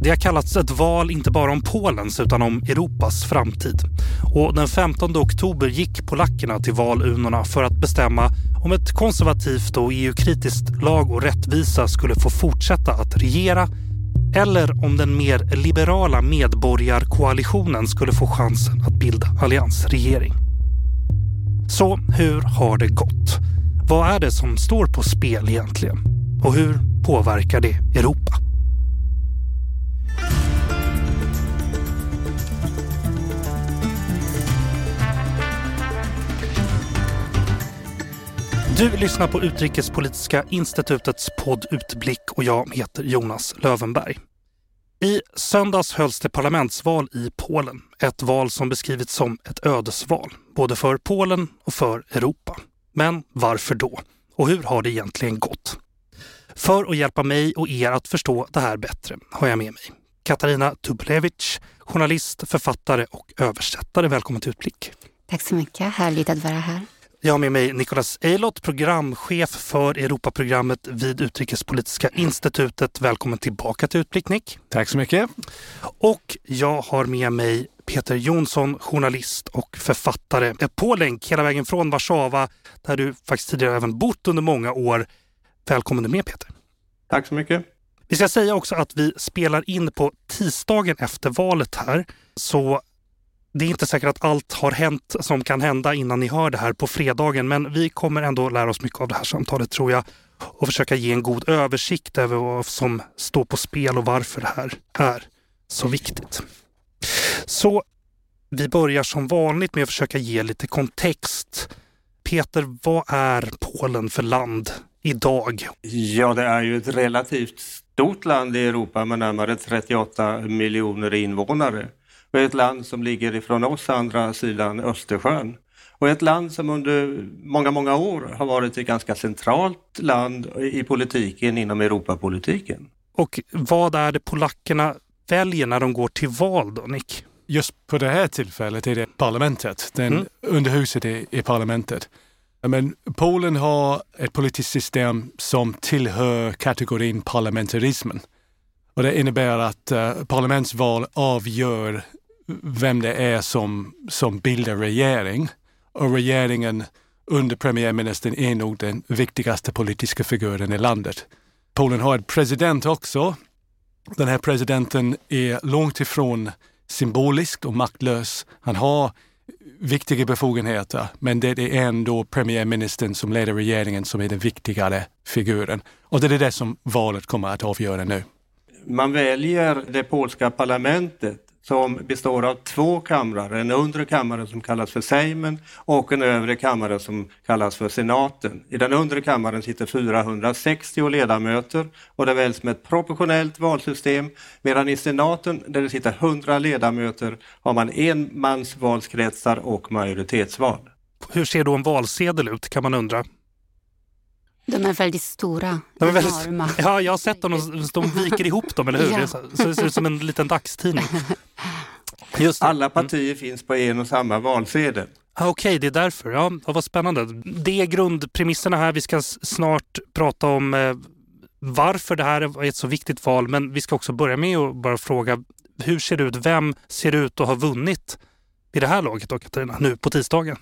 Det har kallats ett val inte bara om Polens utan om Europas framtid. Och den 15 oktober gick polackerna till valurnorna för att bestämma om ett konservativt och EU-kritiskt lag och rättvisa skulle få fortsätta att regera eller om den mer liberala medborgarkoalitionen skulle få chansen att bilda alliansregering. Så hur har det gått? Vad är det som står på spel egentligen? Och hur påverkar det Europa? Du lyssnar på Utrikespolitiska institutets podd Utblick och jag heter Jonas Lövenberg. I söndags hölls det parlamentsval i Polen. Ett val som beskrivits som ett ödesval, både för Polen och för Europa. Men varför då? Och hur har det egentligen gått? För att hjälpa mig och er att förstå det här bättre har jag med mig Katarina Tublevich, journalist, författare och översättare. Välkommen till Utblick. Tack så mycket, härligt att vara här. Jag har med mig Nicolas Eilot, programchef för Europaprogrammet vid Utrikespolitiska institutet. Välkommen tillbaka till Utblick, Nick. Tack så mycket. Och jag har med mig Peter Jonsson, journalist och författare. På länk hela vägen från Warszawa, där du faktiskt tidigare även bott under många år. Välkommen med Peter. Tack så mycket. Vi ska säga också att vi spelar in på tisdagen efter valet här. Så det är inte säkert att allt har hänt som kan hända innan ni hör det här på fredagen, men vi kommer ändå lära oss mycket av det här samtalet tror jag och försöka ge en god översikt över vad som står på spel och varför det här är så viktigt. Så vi börjar som vanligt med att försöka ge lite kontext. Peter, vad är Polen för land idag? Ja, det är ju ett relativt stort land i Europa med närmare 38 miljoner invånare och ett land som ligger ifrån oss andra sidan Östersjön. Och ett land som under många, många år har varit ett ganska centralt land i politiken inom Europapolitiken. Och vad är det polackerna väljer när de går till val då, Nick? Just på det här tillfället är det parlamentet, den mm. underhuset i, i parlamentet. Men Polen har ett politiskt system som tillhör kategorin parlamentarismen. Och det innebär att uh, parlamentsval avgör vem det är som, som bildar regering. Och regeringen under premiärministern är nog den viktigaste politiska figuren i landet. Polen har en president också. Den här presidenten är långt ifrån symbolisk och maktlös. Han har viktiga befogenheter, men det är ändå premiärministern som leder regeringen som är den viktigare figuren. Och det är det som valet kommer att avgöra nu. Man väljer det polska parlamentet som består av två kamrar, en undre kammare som kallas för Sejmen och en övre kammare som kallas för senaten. I den undre kammaren sitter 460 ledamöter och det väljs med ett proportionellt valsystem medan i senaten där det sitter 100 ledamöter har man enmansvalskretsar och majoritetsval. Hur ser då en valsedel ut kan man undra? De är väldigt stora, de är väldigt, enorma. Ja, jag har sett dem, de viker ihop dem, eller hur? Ja. Så det ser ut som en liten dagstidning. Alla partier mm. finns på en och samma valsedel. Ah, Okej, okay, det är därför. Ja, vad spännande. Det är grundpremisserna här. Vi ska snart prata om eh, varför det här är ett så viktigt val, men vi ska också börja med att bara fråga hur ser det ut? Vem ser ut att ha vunnit i det här laget då, Katarina, nu på tisdagen?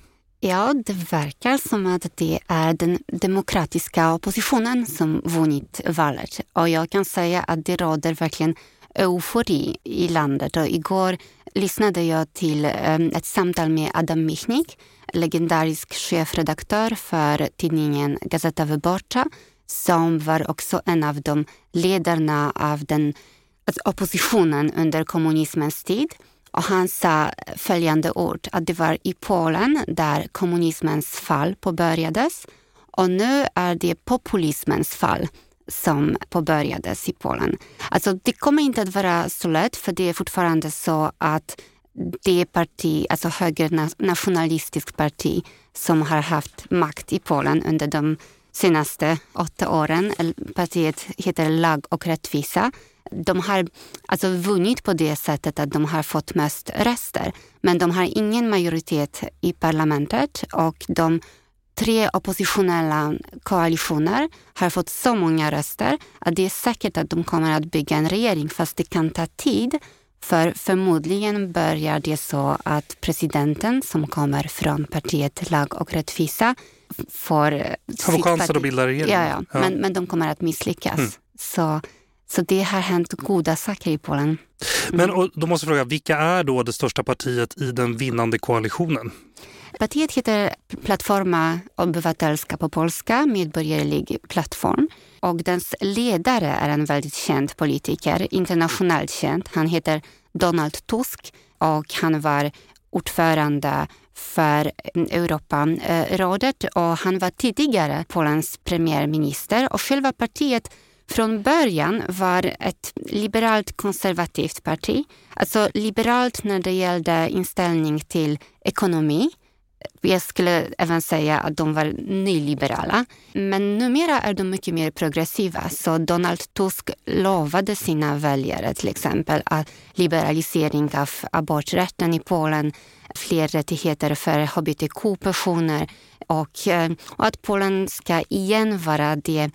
Ja, det verkar som att det är den demokratiska oppositionen som vunnit valet. Och jag kan säga att det råder verkligen eufori i landet. Och igår lyssnade jag till eh, ett samtal med Adam Michnik, legendarisk chefredaktör för tidningen Gazeta Wyborcza, som var också en av de ledarna av den alltså oppositionen under kommunismens tid. Och han sa följande ord, att det var i Polen där kommunismens fall påbörjades och nu är det populismens fall som påbörjades i Polen. Alltså, det kommer inte att vara så lätt för det är fortfarande så att det parti, alltså högernationalistiskt parti som har haft makt i Polen under de senaste åtta åren. Partiet heter Lag och rättvisa de har alltså vunnit på det sättet att de har fått mest röster. Men de har ingen majoritet i parlamentet och de tre oppositionella koalitioner har fått så många röster att det är säkert att de kommer att bygga en regering fast det kan ta tid. För förmodligen börjar det så att presidenten som kommer från partiet Lag och rättvisa får... Får chansen att bilda regering. Ja, ja. ja. Men, men de kommer att misslyckas. Mm. Så, så det har hänt goda saker i Polen. Mm. Men och, då måste jag fråga, vilka är då det största partiet i den vinnande koalitionen? Partiet heter Plattforma Obywatelska på polska, Medborgerlig plattform. Och dess ledare är en väldigt känd politiker, internationellt känd. Han heter Donald Tusk och han var ordförande för Europarådet och han var tidigare Polens premiärminister och själva partiet från början var ett liberalt konservativt parti. Alltså liberalt när det gällde inställning till ekonomi jag skulle även säga att de var nyliberala. Men numera är de mycket mer progressiva. Så Donald Tusk lovade sina väljare till exempel att liberalisering av aborträtten i Polen, fler rättigheter för hbtq-personer och, eh, och att Polen ska igen vara det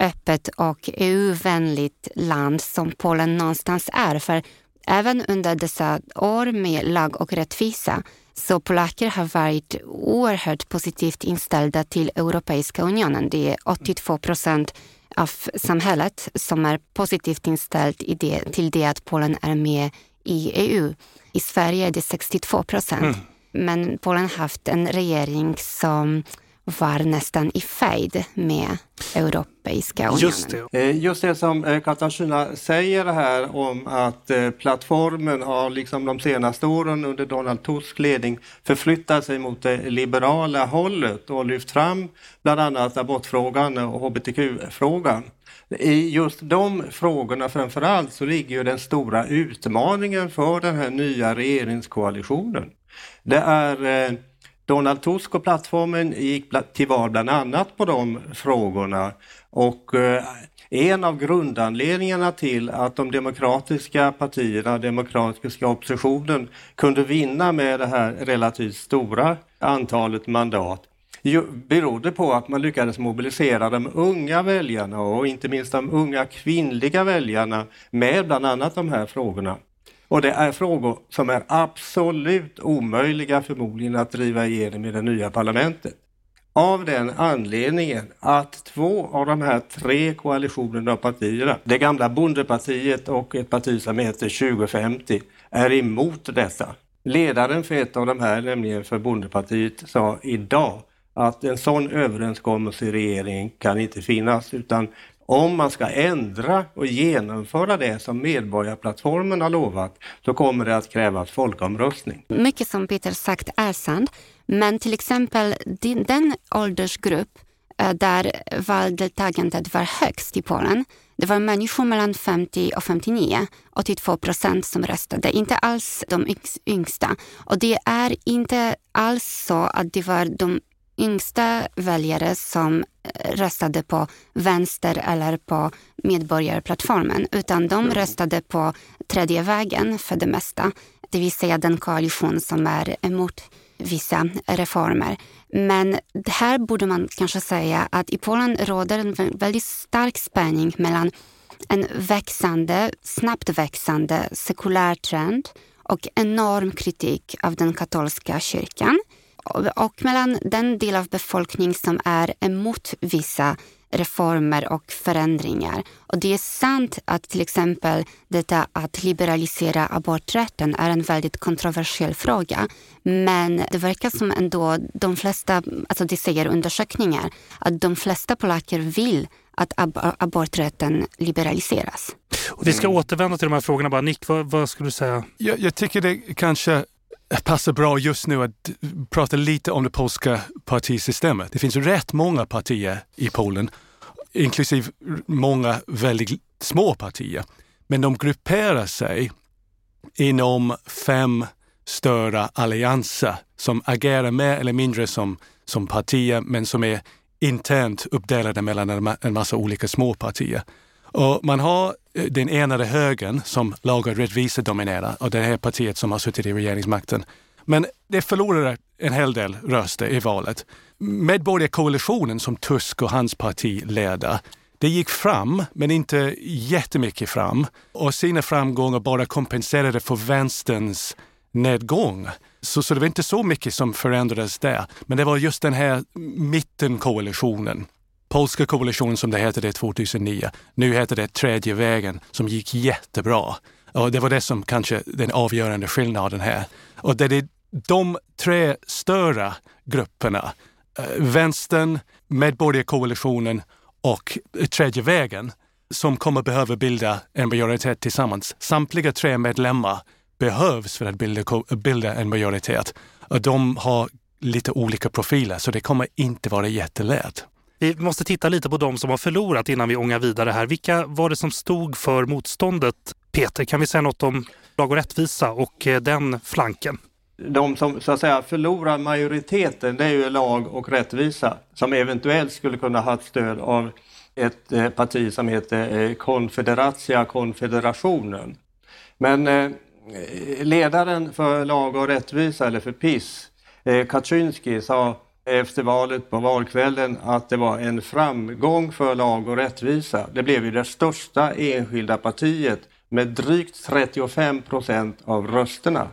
öppet och EU-vänligt land som Polen någonstans är. För även under dessa år med lag och rättvisa så polacker har varit oerhört positivt inställda till Europeiska unionen. Det är 82 procent av samhället som är positivt inställt i det, till det att Polen är med i EU. I Sverige är det 62 procent. Mm. Men Polen har haft en regering som var nästan i fejd med Europeiska unionen. Just det. Eh, just det som eh, Katarzyna säger här om att eh, plattformen har liksom de senaste åren under Donald Tusks ledning förflyttat sig mot det liberala hållet och lyft fram bland annat abortfrågan och hbtq-frågan. I just de frågorna framför allt så ligger ju den stora utmaningen för den här nya regeringskoalitionen. Det är Donald Tusk och plattformen gick till val bland annat på de frågorna och eh, en av grundanledningarna till att de demokratiska partierna, demokratiska oppositionen kunde vinna med det här relativt stora antalet mandat berodde på att man lyckades mobilisera de unga väljarna och inte minst de unga kvinnliga väljarna med bland annat de här frågorna. Och det är frågor som är absolut omöjliga förmodligen att driva igenom i det nya parlamentet. Av den anledningen att två av de här tre koalitionerna av partierna, det gamla bondepartiet och ett parti som heter 2050, är emot detta. Ledaren för ett av de här, nämligen för bondepartiet, sa idag att en sån överenskommelse i regeringen kan inte finnas utan om man ska ändra och genomföra det som Medborgarplattformen har lovat, så kommer det att krävas folkomröstning. Mycket som Peter sagt är sant, men till exempel den åldersgrupp eh, där valdeltagandet var högst i Polen, det var människor mellan 50 och 59, 82 procent som röstade, inte alls de yngsta. Och det är inte alls så att det var de yngsta väljare som röstade på vänster eller på Medborgarplattformen, utan de röstade på tredje vägen för det mesta. Det vill säga den koalition som är emot vissa reformer. Men här borde man kanske säga att i Polen råder en väldigt stark spänning mellan en växande, snabbt växande sekulär trend och enorm kritik av den katolska kyrkan och mellan den del av befolkningen som är emot vissa reformer och förändringar. Och det är sant att till exempel detta att liberalisera aborträtten är en väldigt kontroversiell fråga. Men det verkar som ändå de flesta, alltså det säger undersökningar, att de flesta polacker vill att ab aborträtten liberaliseras. Och vi ska återvända till de här frågorna. Bara. Nick, vad, vad skulle du säga? Jag, jag tycker det kanske passar bra just nu att prata lite om det polska partisystemet. Det finns rätt många partier i Polen, inklusive många väldigt små partier. Men de grupperar sig inom fem större allianser som agerar mer eller mindre som, som partier men som är internt uppdelade mellan en massa olika små partier. Och man har Eh, den enade högern som lag och rättvisa dominerar och det här partiet som har suttit i regeringsmakten Men det förlorade en hel del röster i valet. Medborgarkoalitionen som Tusk och hans parti leder, det gick fram, men inte jättemycket fram. Och sina framgångar bara kompenserade för vänsterns nedgång. Så, så det var inte så mycket som förändrades där. Men det var just den här mittenkoalitionen. Polska koalitionen som det hette det 2009. Nu heter det Tredje vägen som gick jättebra. Och det var det som kanske den avgörande skillnaden här. Och det är de tre större grupperna, eh, vänstern, medborgarkoalitionen och tredje vägen, som kommer behöva bilda en majoritet tillsammans. Samtliga tre medlemmar behövs för att bilda, bilda en majoritet. Och de har lite olika profiler så det kommer inte vara jättelätt. Vi måste titta lite på de som har förlorat innan vi ångar vidare här. Vilka var det som stod för motståndet? Peter, kan vi säga något om lag och rättvisa och eh, den flanken? De som så att säga förlorar majoriteten det är ju lag och rättvisa som eventuellt skulle kunna ha stöd av ett eh, parti som heter eh, Konfederatia Konfederationen. Men ledaren för lag och rättvisa, eller för PIS, Kaczynski, sa efter valet på valkvällen att det var en framgång för lag och rättvisa. Det blev ju det största enskilda partiet med drygt 35 procent av rösterna.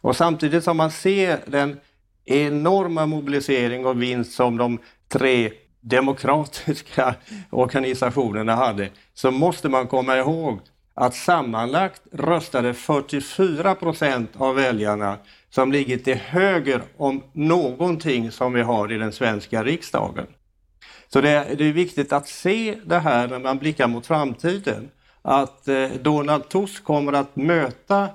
Och samtidigt som man ser den enorma mobilisering och vinst som de tre demokratiska organisationerna hade, så måste man komma ihåg att sammanlagt röstade 44 procent av väljarna som ligger till höger om någonting som vi har i den svenska riksdagen. Så det är, det är viktigt att se det här när man blickar mot framtiden. Att eh, Donald Tusk kommer att möta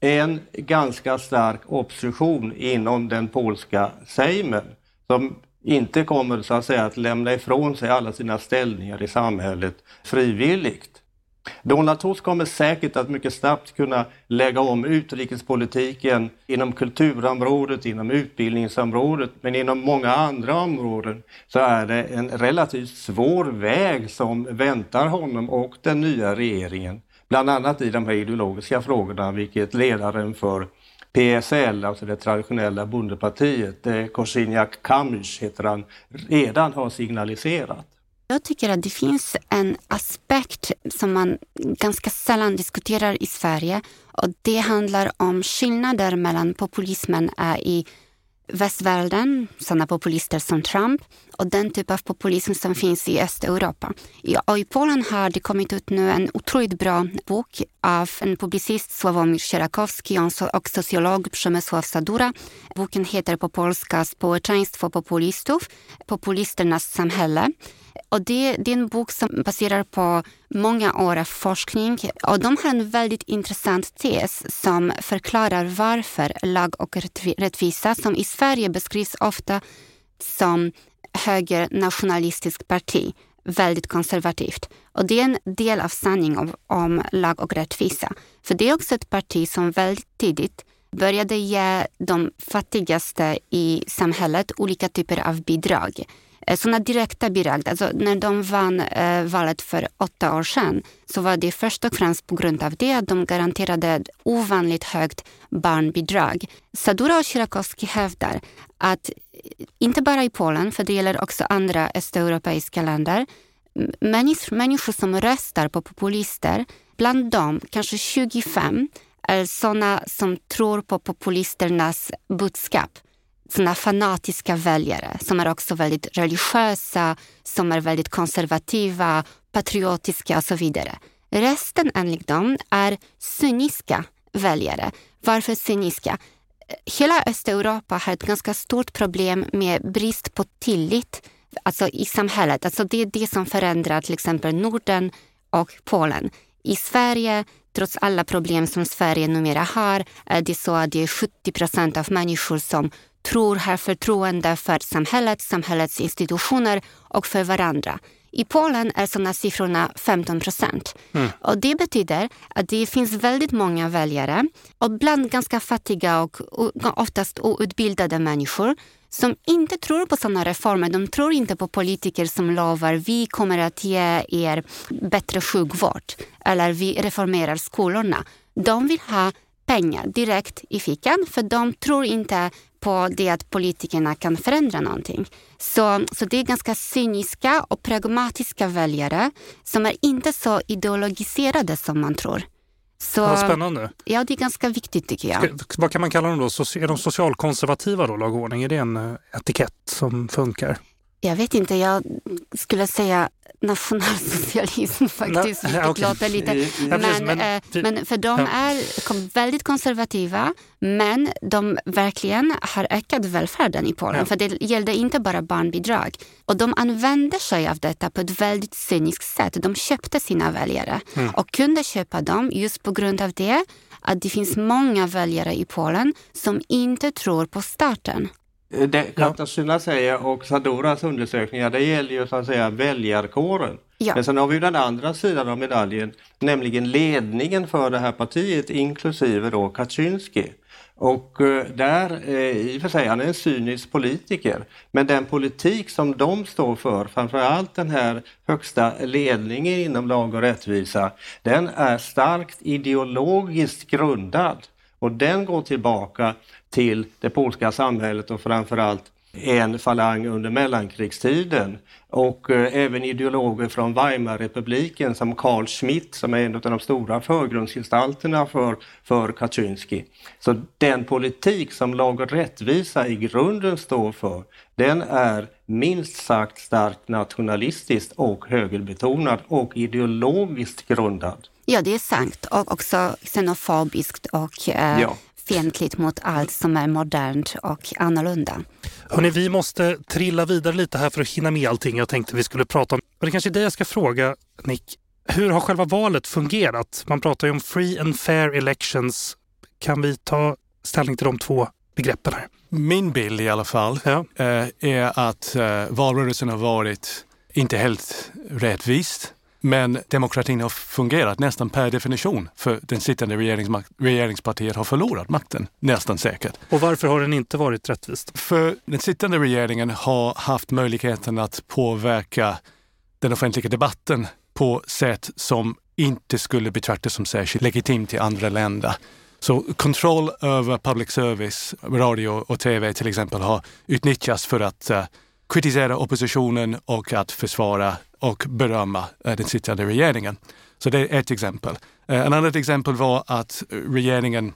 en ganska stark opposition inom den polska sejmen som inte kommer så att säga att lämna ifrån sig alla sina ställningar i samhället frivilligt. Donald Tusk kommer säkert att mycket snabbt kunna lägga om utrikespolitiken inom kulturområdet, inom utbildningsområdet, men inom många andra områden så är det en relativt svår väg som väntar honom och den nya regeringen. Bland annat i de här ideologiska frågorna, vilket ledaren för PSL, alltså det traditionella bondepartiet, eh, Kosinjak Kamish heter han, redan har signaliserat. Jag tycker att det finns en aspekt som man ganska sällan diskuterar i Sverige och det handlar om skillnader mellan populismen i västvärlden, sådana populister som Trump och den typ av populism som finns i Östeuropa. Och I Polen har det kommit ut nu en otroligt bra bok av en publicist, Sławomir Sierakowski och sociolog Przemysław Sadura. Boken heter på polska Społeczeństwo populistów, populisternas samhälle. Och det, det, är en bok som baserar på många år av forskning och de har en väldigt intressant tes som förklarar varför lag och rättvisa, som i Sverige beskrivs ofta som högernationalistiskt parti, väldigt konservativt. Och det är en del av sanningen om, om lag och rättvisa. För det är också ett parti som väldigt tidigt började ge de fattigaste i samhället olika typer av bidrag. Eh, sådana direkta bidrag, alltså när de vann eh, valet för åtta år sedan så var det först och främst på grund av det att de garanterade ett ovanligt högt barnbidrag. Sadura och Sierakowski hävdar att eh, inte bara i Polen, för det gäller också andra östeuropeiska länder, människor, människor som röstar på populister, bland dem kanske 25 är sådana som tror på populisternas budskap såna fanatiska väljare som är också väldigt religiösa, som är väldigt konservativa, patriotiska och så vidare. Resten enligt dem är cyniska väljare. Varför cyniska? Hela Östeuropa har ett ganska stort problem med brist på tillit alltså i samhället. Alltså det är det som förändrar till exempel Norden och Polen. I Sverige, trots alla problem som Sverige numera har, är det så att det är 70 procent av människor som tror har förtroende för samhället, samhällets institutioner och för varandra. I Polen är sådana siffrorna 15 procent. Mm. Och det betyder att det finns väldigt många väljare och bland ganska fattiga och oftast outbildade människor som inte tror på sådana reformer. De tror inte på politiker som lovar vi kommer att ge er bättre sjukvård eller vi reformerar skolorna. De vill ha pengar direkt i fickan för de tror inte på det att politikerna kan förändra någonting. Så, så det är ganska cyniska och pragmatiska väljare som är inte så ideologiserade som man tror. Så, Vad spännande. Ja, det är ganska viktigt tycker jag. Ska, vad kan man kalla dem då? Är de socialkonservativa då, lagordning? Är det en eh, etikett som funkar? Jag vet inte, jag skulle säga nationalsocialism faktiskt, vilket okay. låter lite... Men, men, äh, men, för de är väldigt konservativa, men de verkligen har ökat välfärden i Polen. För det gällde inte bara barnbidrag. Och de använde sig av detta på ett väldigt cyniskt sätt. De köpte sina väljare mm. och kunde köpa dem just på grund av det att det finns många väljare i Polen som inte tror på staten. Det Katarzyna ja. säger och Sadoras undersökningar, det gäller ju så att säga väljarkåren. Ja. Men sen har vi den andra sidan av medaljen, nämligen ledningen för det här partiet inklusive då Kaczynski. Och eh, där, eh, i och för sig, han är en cynisk politiker, men den politik som de står för, framförallt den här högsta ledningen inom lag och rättvisa, den är starkt ideologiskt grundad. Och den går tillbaka till det polska samhället och framförallt en falang under mellankrigstiden och eh, även ideologer från Weimarrepubliken som Carl Schmitt som är en av de stora förgrundsgestalterna för, för Kaczynski. Så den politik som lag och rättvisa i grunden står för, den är minst sagt starkt nationalistiskt och högerbetonad och ideologiskt grundad. Ja, det är sant och också xenofobiskt och eh, ja fientligt mot allt som är modernt och annorlunda. Hörrni, vi måste trilla vidare lite här för att hinna med allting jag tänkte vi skulle prata om. Och det kanske är det jag ska fråga, Nick. Hur har själva valet fungerat? Man pratar ju om free and fair elections. Kan vi ta ställning till de två begreppen här? Min bild i alla fall ja. Eh, är att eh, valrörelsen har varit inte helt rättvist. Men demokratin har fungerat nästan per definition för den sittande regeringspartiet har förlorat makten, nästan säkert. Och varför har den inte varit rättvist? För den sittande regeringen har haft möjligheten att påverka den offentliga debatten på sätt som inte skulle betraktas som särskilt legitimt i andra länder. Så kontroll över public service, radio och tv till exempel har utnyttjats för att uh, kritisera oppositionen och att försvara och berömma eh, den sittande regeringen. Så det är ett exempel. Eh, ett annat exempel var att regeringen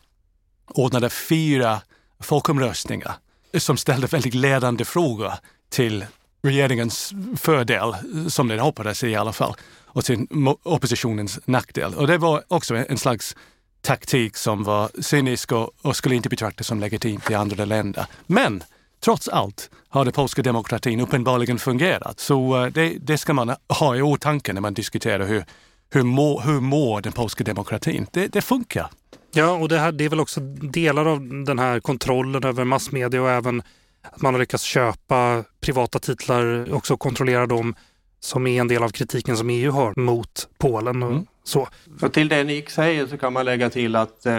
ordnade fyra folkomröstningar som ställde väldigt ledande frågor till regeringens fördel, som den hoppades i alla fall, och till oppositionens nackdel. Och det var också en slags taktik som var cynisk och, och skulle inte betraktas som legitimt i andra länder. Men trots allt har den polska demokratin uppenbarligen fungerat. Så eh, det, det ska man ha i åtanke när man diskuterar hur, hur, må, hur mår den polska demokratin. Det, det funkar. Ja, och det, här, det är väl också delar av den här kontrollen över massmedia och även att man har lyckats köpa privata titlar, också kontrollera dem som är en del av kritiken som EU har mot Polen. Och mm. så. Och till det Nick säger så kan man lägga till att eh,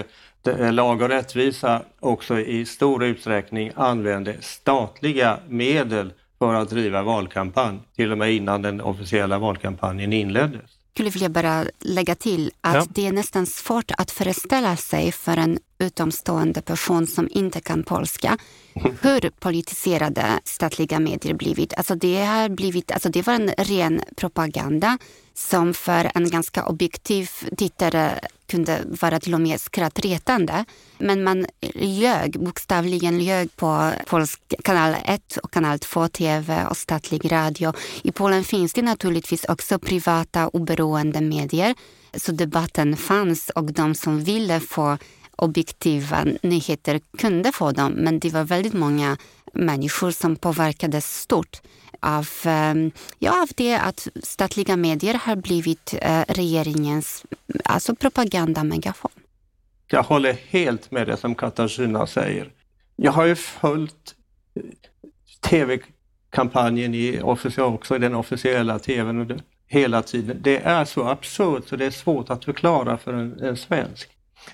lag och rättvisa också i stor utsträckning använde statliga medel för att driva valkampanj, till och med innan den officiella valkampanjen inleddes. Skulle vilja bara lägga till att ja. det är nästan svårt att föreställa sig för en utomstående person som inte kan polska hur politiserade statliga medier blivit. Alltså det, har blivit alltså det var en ren propaganda som för en ganska objektiv tittare kunde vara till och med skrattretande. Men man ljög, bokstavligen ljög på polsk kanal 1 och kanal 2 TV och statlig radio. I Polen finns det naturligtvis också privata oberoende medier. Så debatten fanns och de som ville få objektiva nyheter kunde få dem. Men det var väldigt många människor som påverkades stort av, ehm, ja, av det att statliga medier har blivit eh, regeringens alltså propagandamegafon. Jag håller helt med det som Katarzyna säger. Jag har ju följt eh, tv-kampanjen i, också i den officiella tvn hela tiden. Det är så absurt så det är svårt att förklara för en, en svensk.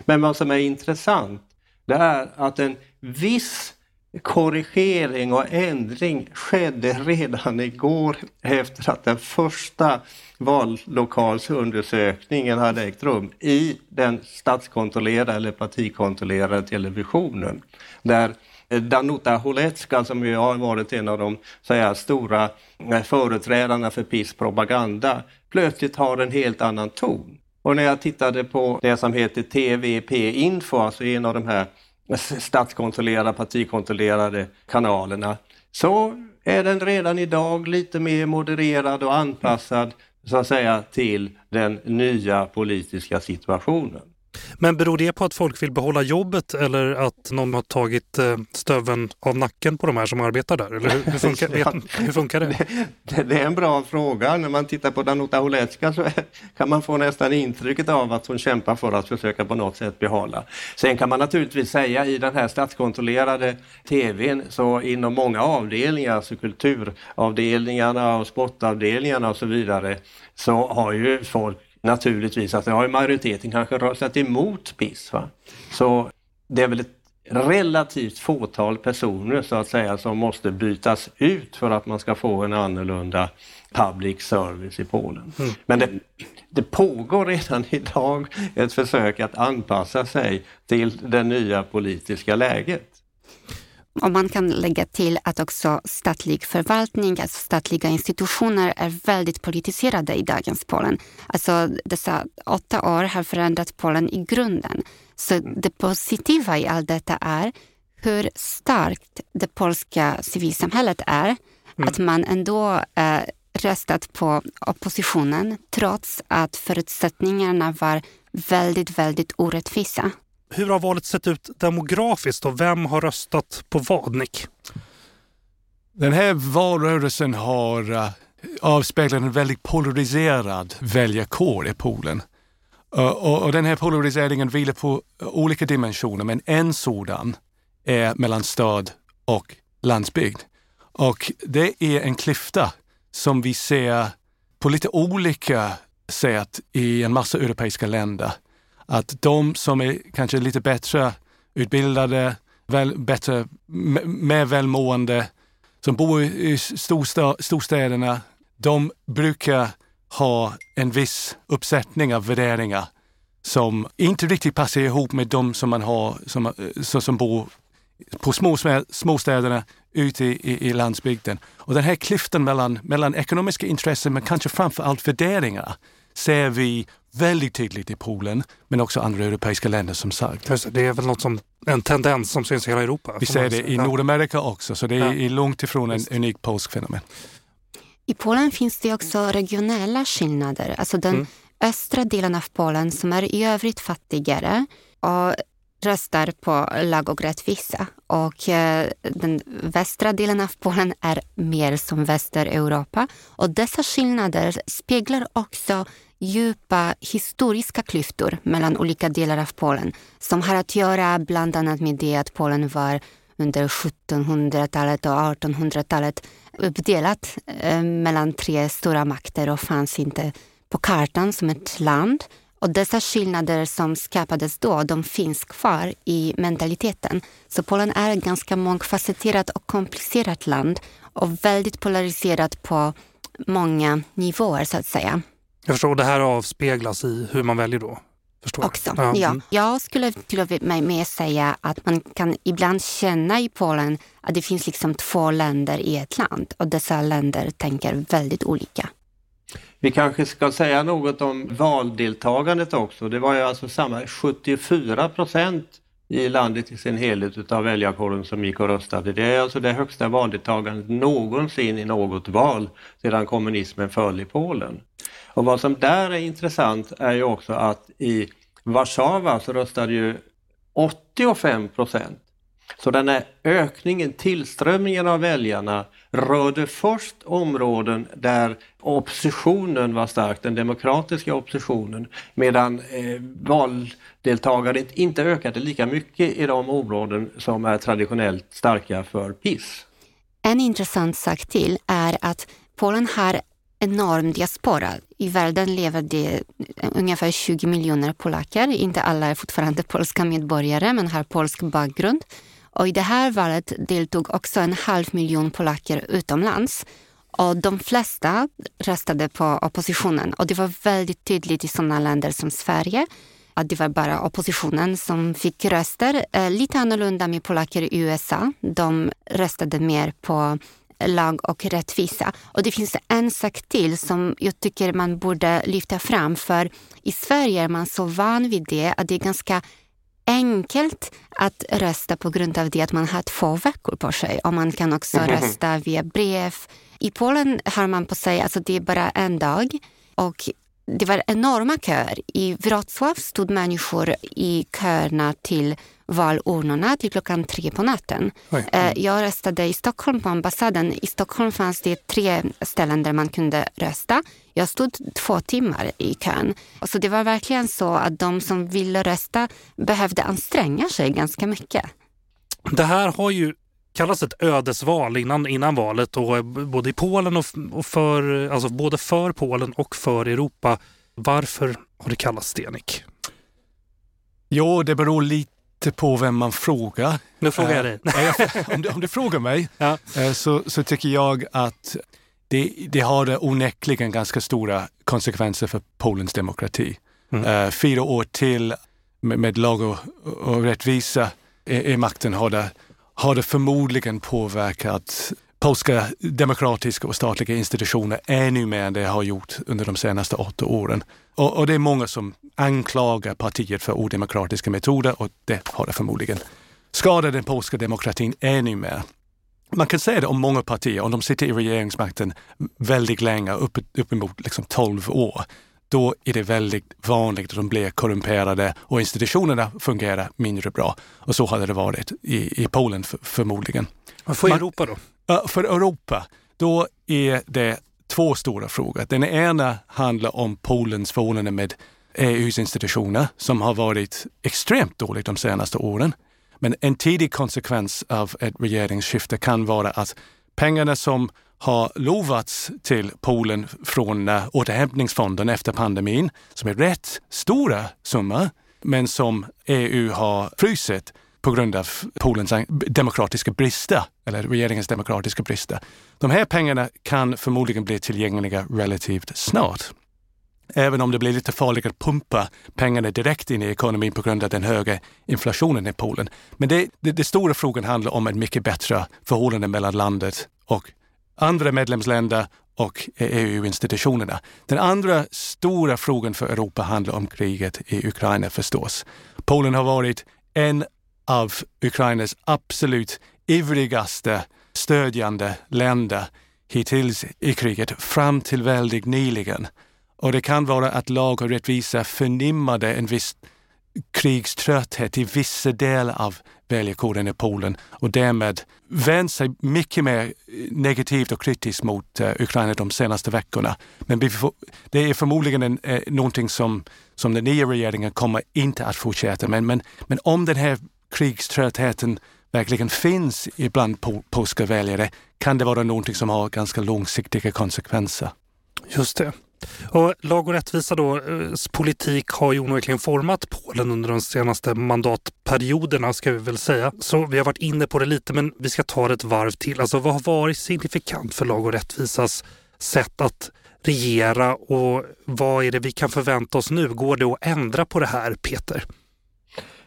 Men vad som är intressant det är att en viss korrigering och ändring skedde redan igår efter att den första vallokalsundersökningen hade ägt rum i den statskontrollerade eller partikontrollerade televisionen. Där Danuta Holecka som ju har varit en av de här, stora eh, företrädarna för PIS propaganda plötsligt har en helt annan ton. Och när jag tittade på det som heter TVP Info, alltså en av de här statskontrollerade, partikontrollerade kanalerna, så är den redan idag lite mer modererad och anpassad så att säga till den nya politiska situationen. Men beror det på att folk vill behålla jobbet eller att någon har tagit eh, stöven av nacken på de här som arbetar där? Eller hur, hur, funkar, vet, hur funkar, det? det? det? är en bra fråga. När man tittar på Danuta Holecka så kan man få nästan intrycket av att hon kämpar för att försöka på något sätt behålla. Sen kan man naturligtvis säga i den här statskontrollerade tvn så inom många avdelningar, alltså kulturavdelningarna och sportavdelningarna och så vidare, så har ju folk naturligtvis, har ju majoriteten kanske röstat emot PIS. Va? Så det är väl ett relativt fåtal personer så att säga som måste bytas ut för att man ska få en annorlunda public service i Polen. Mm. Men det, det, pågår redan idag ett försök att anpassa sig till det nya politiska läget. Och man kan lägga till att också statlig förvaltning, alltså statliga institutioner är väldigt politiserade i dagens Polen. Alltså dessa åtta år har förändrat Polen i grunden. Så det positiva i allt detta är hur starkt det polska civilsamhället är. Mm. Att man ändå eh, röstat på oppositionen trots att förutsättningarna var väldigt, väldigt orättvisa. Hur har valet sett ut demografiskt och vem har röstat på vad, Nick? Den här valrörelsen har eh, avspeglat en väldigt polariserad väljarkår i Polen. Eh, och, och, den här polariseringen vilar på eh, olika dimensioner, men en sådan är mellan stad och landsbygd. Och det är en klyfta som vi ser på lite olika sätt i en massa europeiska länder att de som är kanske lite bättre utbildade, väl, bättre, mer välmående, som bor i storsta, storstäderna, de brukar ha en viss uppsättning av värderingar som inte riktigt passar ihop med de som man har som, eh, som bor på små, småstäderna ute i, i, i landsbygden. Och den här klyftan mellan, mellan ekonomiska intressen men kanske framför allt värderingar ser vi väldigt tydligt i Polen, men också andra europeiska länder som sagt. Det är väl något som, en tendens som syns i hela Europa? Vi ser det i Nordamerika också, så det är ja. långt ifrån en unik polsk fenomen. I Polen finns det också regionala skillnader. Alltså den mm. östra delen av Polen som är i övrigt fattigare och röstar på lag och rättvisa. Och eh, den västra delen av Polen är mer som Västeuropa. Och dessa skillnader speglar också djupa historiska klyftor mellan olika delar av Polen som har att göra bland annat med det att Polen var under 1700-talet och 1800-talet uppdelat eh, mellan tre stora makter och fanns inte på kartan som ett land. Och dessa skillnader som skapades då, de finns kvar i mentaliteten. Så Polen är ett ganska mångfacetterat och komplicerat land och väldigt polariserat på många nivåer så att säga. Jag förstår, det här avspeglas i hur man väljer då? Förstår Också, ja. ja. Mm. Jag skulle till och med säga att man kan ibland känna i Polen att det finns liksom två länder i ett land och dessa länder tänker väldigt olika. Vi kanske ska säga något om valdeltagandet också. Det var ju alltså samma 74 procent i landet i sin helhet utav väljarkåren som gick och röstade. Det är alltså det högsta valdeltagandet någonsin i något val sedan kommunismen föll i Polen. Och vad som där är intressant är ju också att i Warszawa så röstade ju 85 procent. Så den här ökningen, tillströmningen av väljarna rörde först områden där oppositionen var stark, den demokratiska oppositionen, medan eh, valdeltagandet inte ökade lika mycket i de områden som är traditionellt starka för PIS. En intressant sak till är att Polen har enorm diaspora. I världen lever det eh, ungefär 20 miljoner polacker. Inte alla är fortfarande polska medborgare men har polsk bakgrund. Och i det här valet deltog också en halv miljon polacker utomlands. Och de flesta röstade på oppositionen och det var väldigt tydligt i sådana länder som Sverige att det var bara oppositionen som fick röster. Eh, lite annorlunda med polacker i USA. De röstade mer på lag och rättvisa. Och det finns en sak till som jag tycker man borde lyfta fram. För i Sverige är man så van vid det att det är ganska enkelt att rösta på grund av det att man har två veckor på sig. Och man kan också mm. rösta via brev. I Polen har man på sig, alltså det är bara en dag. Och det var enorma köer. I Wrocław stod människor i köerna till valurnorna till klockan tre på natten. Mm. Jag röstade i Stockholm på ambassaden. I Stockholm fanns det tre ställen där man kunde rösta. Jag stod två timmar i kön. Så det var verkligen så att de som ville rösta behövde anstränga sig ganska mycket. Det här har ju kallats ett ödesval innan, innan valet och både i Polen och, och för, alltså både för Polen och för Europa. Varför har det kallats det, Nick? Jo, det beror lite på vem man frågar. Nu frågar jag dig. Eh, om, du, om du frågar mig ja. Eh, så, så tycker jag att det, det har onekligen ganska stora konsekvenser för Polens demokrati. Mm. Uh, fyra år till med, med lag och, och rättvisa i, i makten har det har det förmodligen påverkat polska demokratiska och statliga institutioner ännu mer än det har gjort under de senaste åtta åren. Och, och, det är många som anklagar partiet för odemokratiska metoder och det har det förmodligen skadat den polska demokratin ännu mer. Man kan säga det om många partier, om de sitter i regeringsmakten väldigt länge, upp, uppemot liksom 12 år, då är det väldigt vanligt att de blir korrumperade och institutionerna fungerar mindre bra. Och så hade det varit i, i Polen för, förmodligen. Och för Europa då? För Europa, då är det två stora frågor. Den ena handlar om Polens förhållande med EUs institutioner som har varit extremt dåligt de senaste åren. Men en tidig konsekvens av ett regeringsskifte kan vara att pengarna som har lovats till Polen från eh, återhämtningsfonden efter pandemin, som är rätt stora summor, men som EU har frusit på grund av Polens demokratiska brister, eller regeringens demokratiska brister. De här pengarna kan förmodligen bli tillgängliga relativt snart. Även om det blir lite farligt att pumpa pengarna direkt in i ekonomin på grund av den höga inflationen i Polen. Men det, det, det stora frågan handlar om ett mycket bättre förhållande mellan landet och andra medlemsländer och EU-institutionerna. Den andra stora frågan för Europa handlar om kriget i Ukraina förstås. Polen har varit en av Ukrainas absolut ivrigaste stödjande länder hittills i kriget fram till väldigt nyligen. Och det kan vara att lag och rättvisa förnimmade en viss krigströtthet i vissa delar av väljarkåren i Polen och därmed vänt sig mycket mer eh, negativt och kritiskt mot uh, Ukraina de senaste veckorna. Men det är förmodligen en, eh, någonting som, som den nya regeringen kommer inte att fortsätta med. Men, men om den här krigströttheten verkligen finns ibland polska väljare kan det vara någonting som har ganska långsiktiga konsekvenser. Just det. Och lag och rättvisa då, eh, politik har ju onekligen format Polen under de senaste mandatperioderna ska vi väl säga. Så vi har varit inne på det lite men vi ska ta det ett varv till. Alltså vad har varit signifikant för lag och rättvisas sätt att regera och vad är det vi kan förvänta oss nu? Går det att ändra på det här Peter?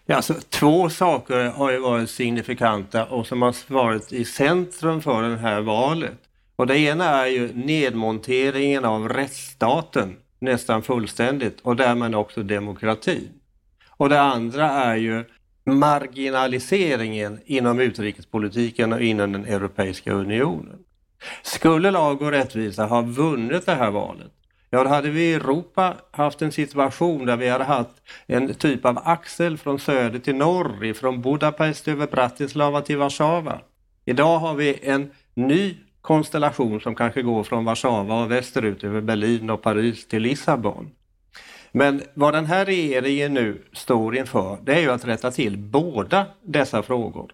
Ja, alltså, två saker har ju varit signifikanta och som har varit i centrum för det här valet. Och det ena är ju nedmonteringen av rättsstaten nästan fullständigt och därmed också demokratin. Och det andra är ju marginaliseringen inom utrikespolitiken och inom den Europeiska unionen. Skulle lag och rättvisa ha vunnit det här valet, ja då hade vi i Europa haft en situation där vi hade haft en typ av axel från söder till norr, från Budapest över Bratislava till Warszawa. Idag har vi en ny konstellation som kanske går från Warszawa och västerut över Berlin och Paris till Lissabon. Men vad den här regeringen nu står inför det är ju att rätta till båda dessa frågor.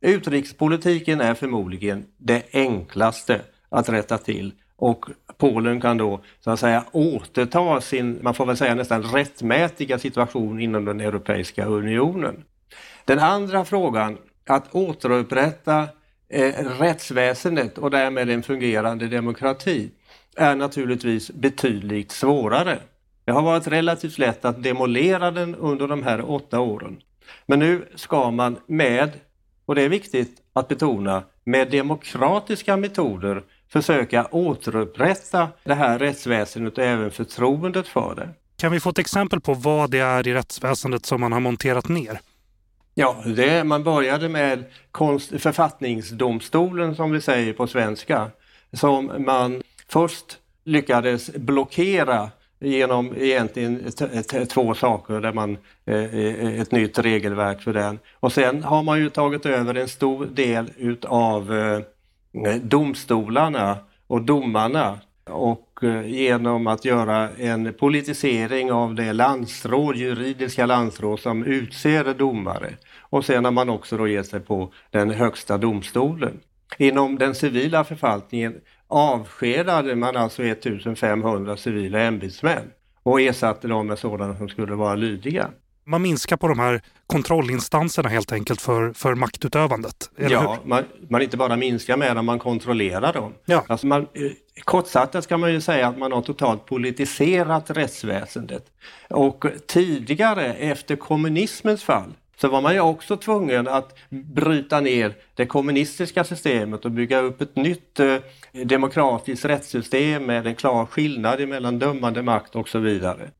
Utrikespolitiken är förmodligen det enklaste att rätta till och Polen kan då så att säga återta sin, man får väl säga nästan rättmätiga situation inom den Europeiska unionen. Den andra frågan att återupprätta eh, rättsväsendet och därmed en fungerande demokrati är naturligtvis betydligt svårare. Det har varit relativt lätt att demolera den under de här åtta åren. Men nu ska man med, och det är viktigt att betona, med demokratiska metoder försöka återupprätta det här rättsväsendet och även förtroendet för det. Kan vi få ett exempel på vad det är i rättsväsendet som man har monterat ner? Ja, det, man började med konst, författningsdomstolen som vi säger på svenska, som man först lyckades blockera genom egentligen två saker, där man, eh, eh, ett nytt regelverk för den. Och sen har man ju tagit över en stor del utav eh, domstolarna och domarna och eh, genom att göra en politisering av det landsråd, juridiska landsråd som utser domare. Och sen har man också då gett sig på den högsta domstolen. Inom den civila förvaltningen avskedade man alltså 1500 civila ämbetsmän och ersatte dem med sådana som skulle vara lydiga. Man minskar på de här kontrollinstanserna helt enkelt för, för maktutövandet? ja, man, man, inte bara minskar med dem, man kontrollerar dem. Ja. Alltså man, eh, kortfattat ska man ju säga att man har totalt politiserat rättsväsendet. Och tidigare, efter kommunismens fall, så var man ju också tvungen att bryta ner det kommunistiska systemet och bygga upp ett nytt eh, demokratiskt rättssystem med en klar skillnad mellan dömande makt och så vidare.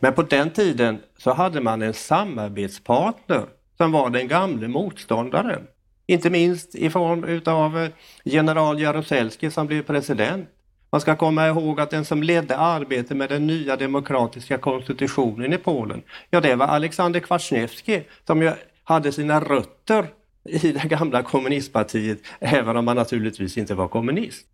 Men på den tiden så hade man en samarbetspartner som var den gamle motståndaren. Inte minst i form utav eh, general Jaruzelski som blev president. Man ska komma ihåg att den som ledde arbetet med den nya demokratiska konstitutionen i Polen, ja det var Alexander Kwasniewski som ju hade sina rötter i det gamla kommunistpartiet, även om han naturligtvis inte var kommunist.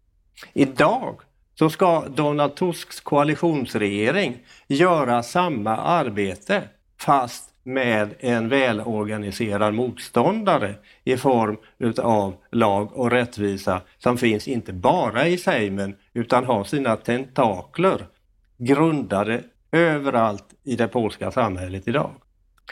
Idag så ska Donald Tusks koalitionsregering göra samma arbete fast med en välorganiserad motståndare i form utav lag och rättvisa som finns inte bara i Sejmen utan har sina tentakler grundade överallt i det polska samhället idag.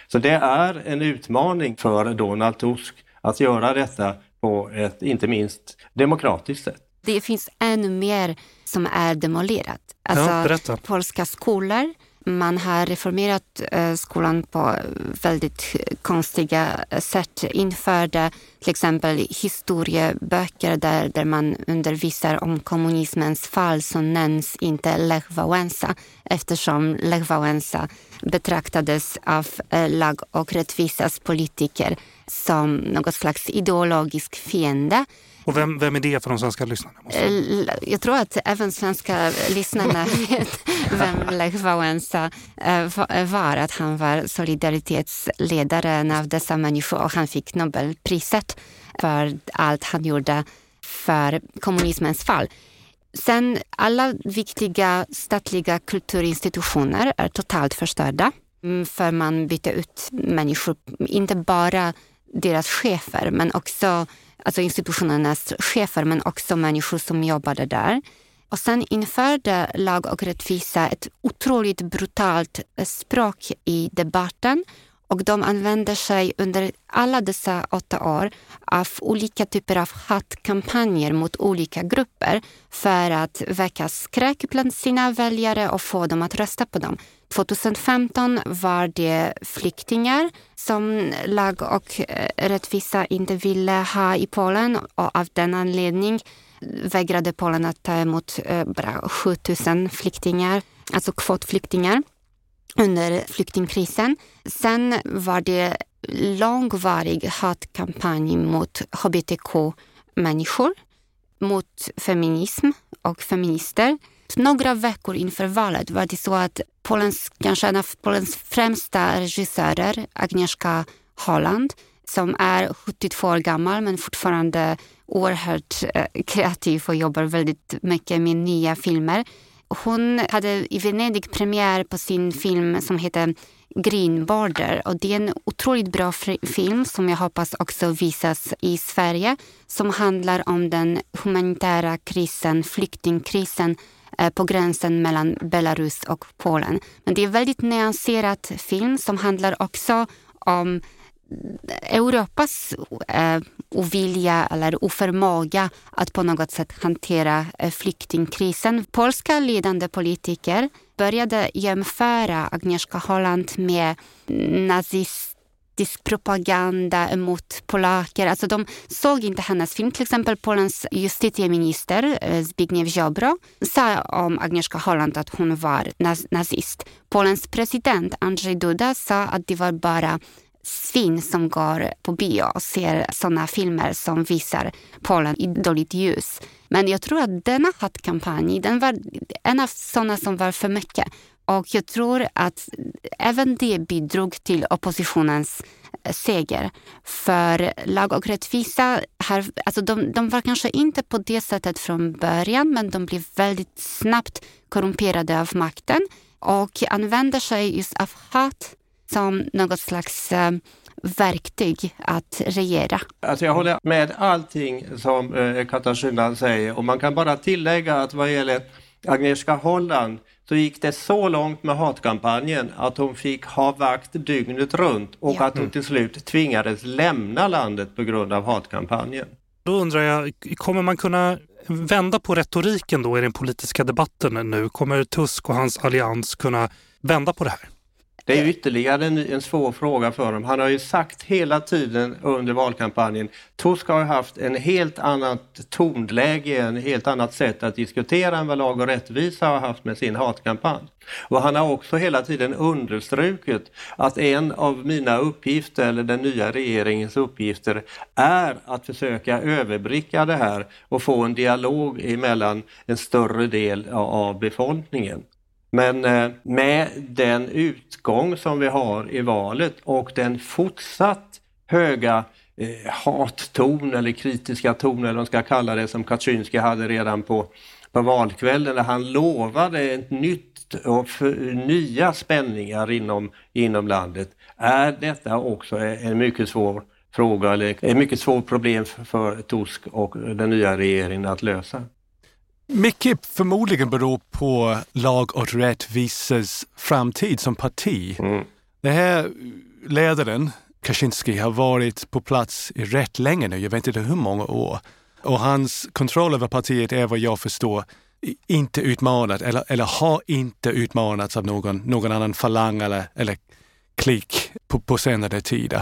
Så det är en utmaning för Donald Tusk att göra detta på ett inte minst demokratiskt sätt. Det finns ännu mer som är demolerat. Alltså, ja, polska skolor man har reformerat eh, skolan på väldigt konstiga sätt. Införde till exempel historieböcker där, där man undervisar om kommunismens fall så nämns inte Lech Wałęsa eftersom Lech Wałęsa betraktades av eh, lag och rättvisas politiker som något slags ideologisk fiende. Och vem, vem är det för de svenska lyssnarna? Eh, jag tror att även svenska lyssnarna vet vem Lech Wałęsa eh, var. Att han var solidaritetsledaren av dessa människor och han fick Nobelpriset för allt han gjorde för kommunismens fall. Sen alla viktiga statliga kulturinstitutioner är totalt förstörda. Mm, för man bytte ut människor, inte bara deras chefer men också alltså institutionernas chefer men också människor som jobbade där. Och sen införde Lag och rättvisa ett otroligt brutalt språk i debatten och de använder sig under alla dessa åtta år av olika typer av hatkampanjer mot olika grupper för att väcka skräck bland sina väljare och få dem att rösta på dem. 2015 var det flyktingar som lag och eh, rättvisa inte ville ha i Polen och av den anledningen vägrade Polen att ta emot eh, bara 7000 flyktingar, alltså kvotflyktingar under flyktingkrisen. Sen var det långvarig hatkampanj mot hbtq-människor, mot feminism och feminister. Några veckor inför valet var det så att Polens, kanske en av Polens främsta regissörer, Agnieszka Holland, som är 72 år gammal men fortfarande oerhört eh, kreativ och jobbar väldigt mycket med nya filmer. Hon hade i Venedig premiär på sin film som heter Green Border och det är en otroligt bra film som jag hoppas också visas i Sverige som handlar om den humanitära krisen, flyktingkrisen eh, på gränsen mellan Belarus och Polen. Men det är en väldigt nyanserad film som handlar också om Europas eh, ovilja eller oförmåga att på något sätt hantera eh, flyktingkrisen. Polska ledande politiker började jämföra Agnieszka Holland med nazistisk propaganda mot polacker. Alltså de såg inte hennes film. Till exempel Polens justitieminister eh, Zbigniew Ziobro sa om Agnieszka Holland att hon var nazist. Polens president Andrzej Duda sa att det var bara svin som går på bio och ser sådana filmer som visar Polen i dåligt ljus. Men jag tror att denna hatkampanj, den var en av sådana som var för mycket. Och jag tror att även det bidrog till oppositionens eh, seger. För lag och rättvisa, har, alltså de, de var kanske inte på det sättet från början men de blev väldigt snabbt korrumperade av makten och använder sig just av hat som något slags eh, verktyg att regera. Alltså jag håller med allting som eh, Katarzyna säger och man kan bara tillägga att vad gäller Agnieszka Holland så gick det så långt med hatkampanjen att hon fick ha vakt dygnet runt och ja. att hon till slut tvingades lämna landet på grund av hatkampanjen. Då undrar jag, kommer man kunna vända på retoriken då i den politiska debatten nu? Kommer Tusk och hans allians kunna vända på det här? Det är ytterligare en, en svår fråga för dem. Han har ju sagt hela tiden under valkampanjen, Tusk har haft en helt annat tonläge, en helt annat sätt att diskutera än vad Lag och rättvisa har haft med sin hatkampanj. Och han har också hela tiden understrukit att en av mina uppgifter, eller den nya regeringens uppgifter, är att försöka överbricka det här och få en dialog emellan en större del av befolkningen. Men eh, med den utgång som vi har i valet och den fortsatt höga eh, hatton eller kritiska ton eller vad man ska kalla det som Kaczynski hade redan på, på valkvällen där han lovade ett nytt och för, nya spänningar inom, inom landet. Är detta också e-, en mycket svår fråga eller ett mycket svårt problem för, för Tusk och den nya regeringen att lösa? Mycket förmodligen beror på lag och rättvisas framtid som parti. Mm. Den här ledaren, Kaczynski, har varit på plats i rätt länge nu, jag vet inte hur många år. Och hans kontroll över partiet är vad jag förstår inte utmanat eller, eller har inte utmanats av någon, någon annan falang eller, eller klick på, på senare tid.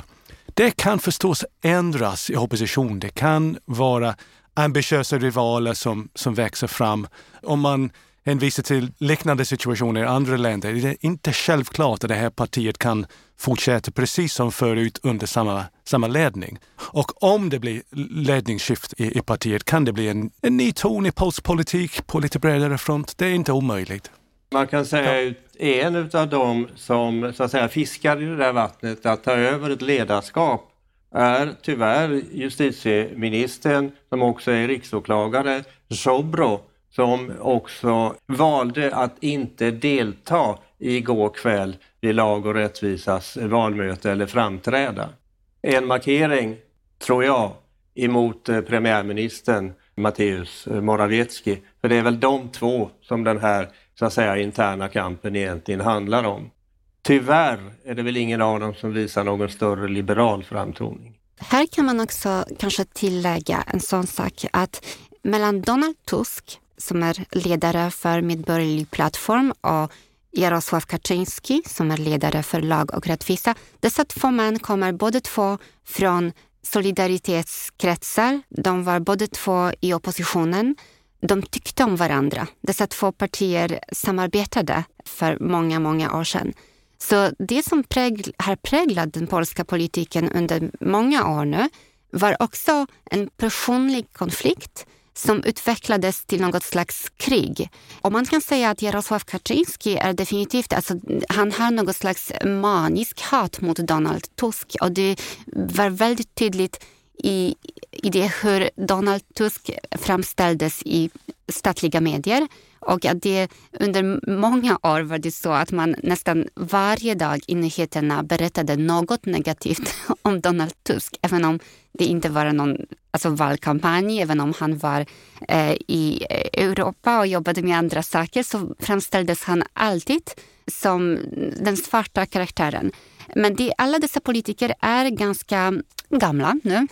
Det kan förstås ändras i opposition. Det kan vara ambitiösa rivaler som, som växer fram. Om man hänvisar till liknande situationer i andra länder det är inte självklart att det här partiet kan fortsätta precis som förut under samma, samma ledning. Och om det blir ledningsskift i, i partiet kan det bli en, en ny ton i polsk politik på lite bredare front. Det är inte omöjligt. Man kan säga att en av dem som så att säga, fiskar i det där vattnet att ta över ett ledarskap är tyvärr justitieministern, som också är riksåklagare, Sobro, som också valde att inte delta igår kväll vid Lag och rättvisas valmöte eller framträda. En markering, tror jag, emot eh, premiärministern Mateusz eh, Morawiecki. För det är väl de två som den här så att säga interna kampen egentligen handlar om. Tyvärr är det väl ingen av dem som visar någon större liberal framtoning. Här kan man också kanske tillägga en sån sak att mellan Donald Tusk, som är ledare för Medborgerlig plattform och Jarosław Kaczynski, som är ledare för Lag och rättvisa. Dessa två män kommer båda två från solidaritetskretsar. De var båda två i oppositionen. De tyckte om varandra. Dessa två partier samarbetade för många, många år sedan. Så det som prägl har präglat den polska politiken under många år nu var också en personlig konflikt som utvecklades till något slags krig. Och man kan säga att Jarosław Kaczyński är definitivt, alltså, han har något slags manisk hat mot Donald Tusk och det var väldigt tydligt i, i det hur Donald Tusk framställdes i statliga medier och att det under många år var det så att man nästan varje dag i nyheterna berättade något negativt om Donald Tusk, även om det inte var någon alltså, valkampanj, även om han var eh, i Europa och jobbade med andra saker så framställdes han alltid som den svarta karaktären. Men det, alla dessa politiker är ganska gamla nu.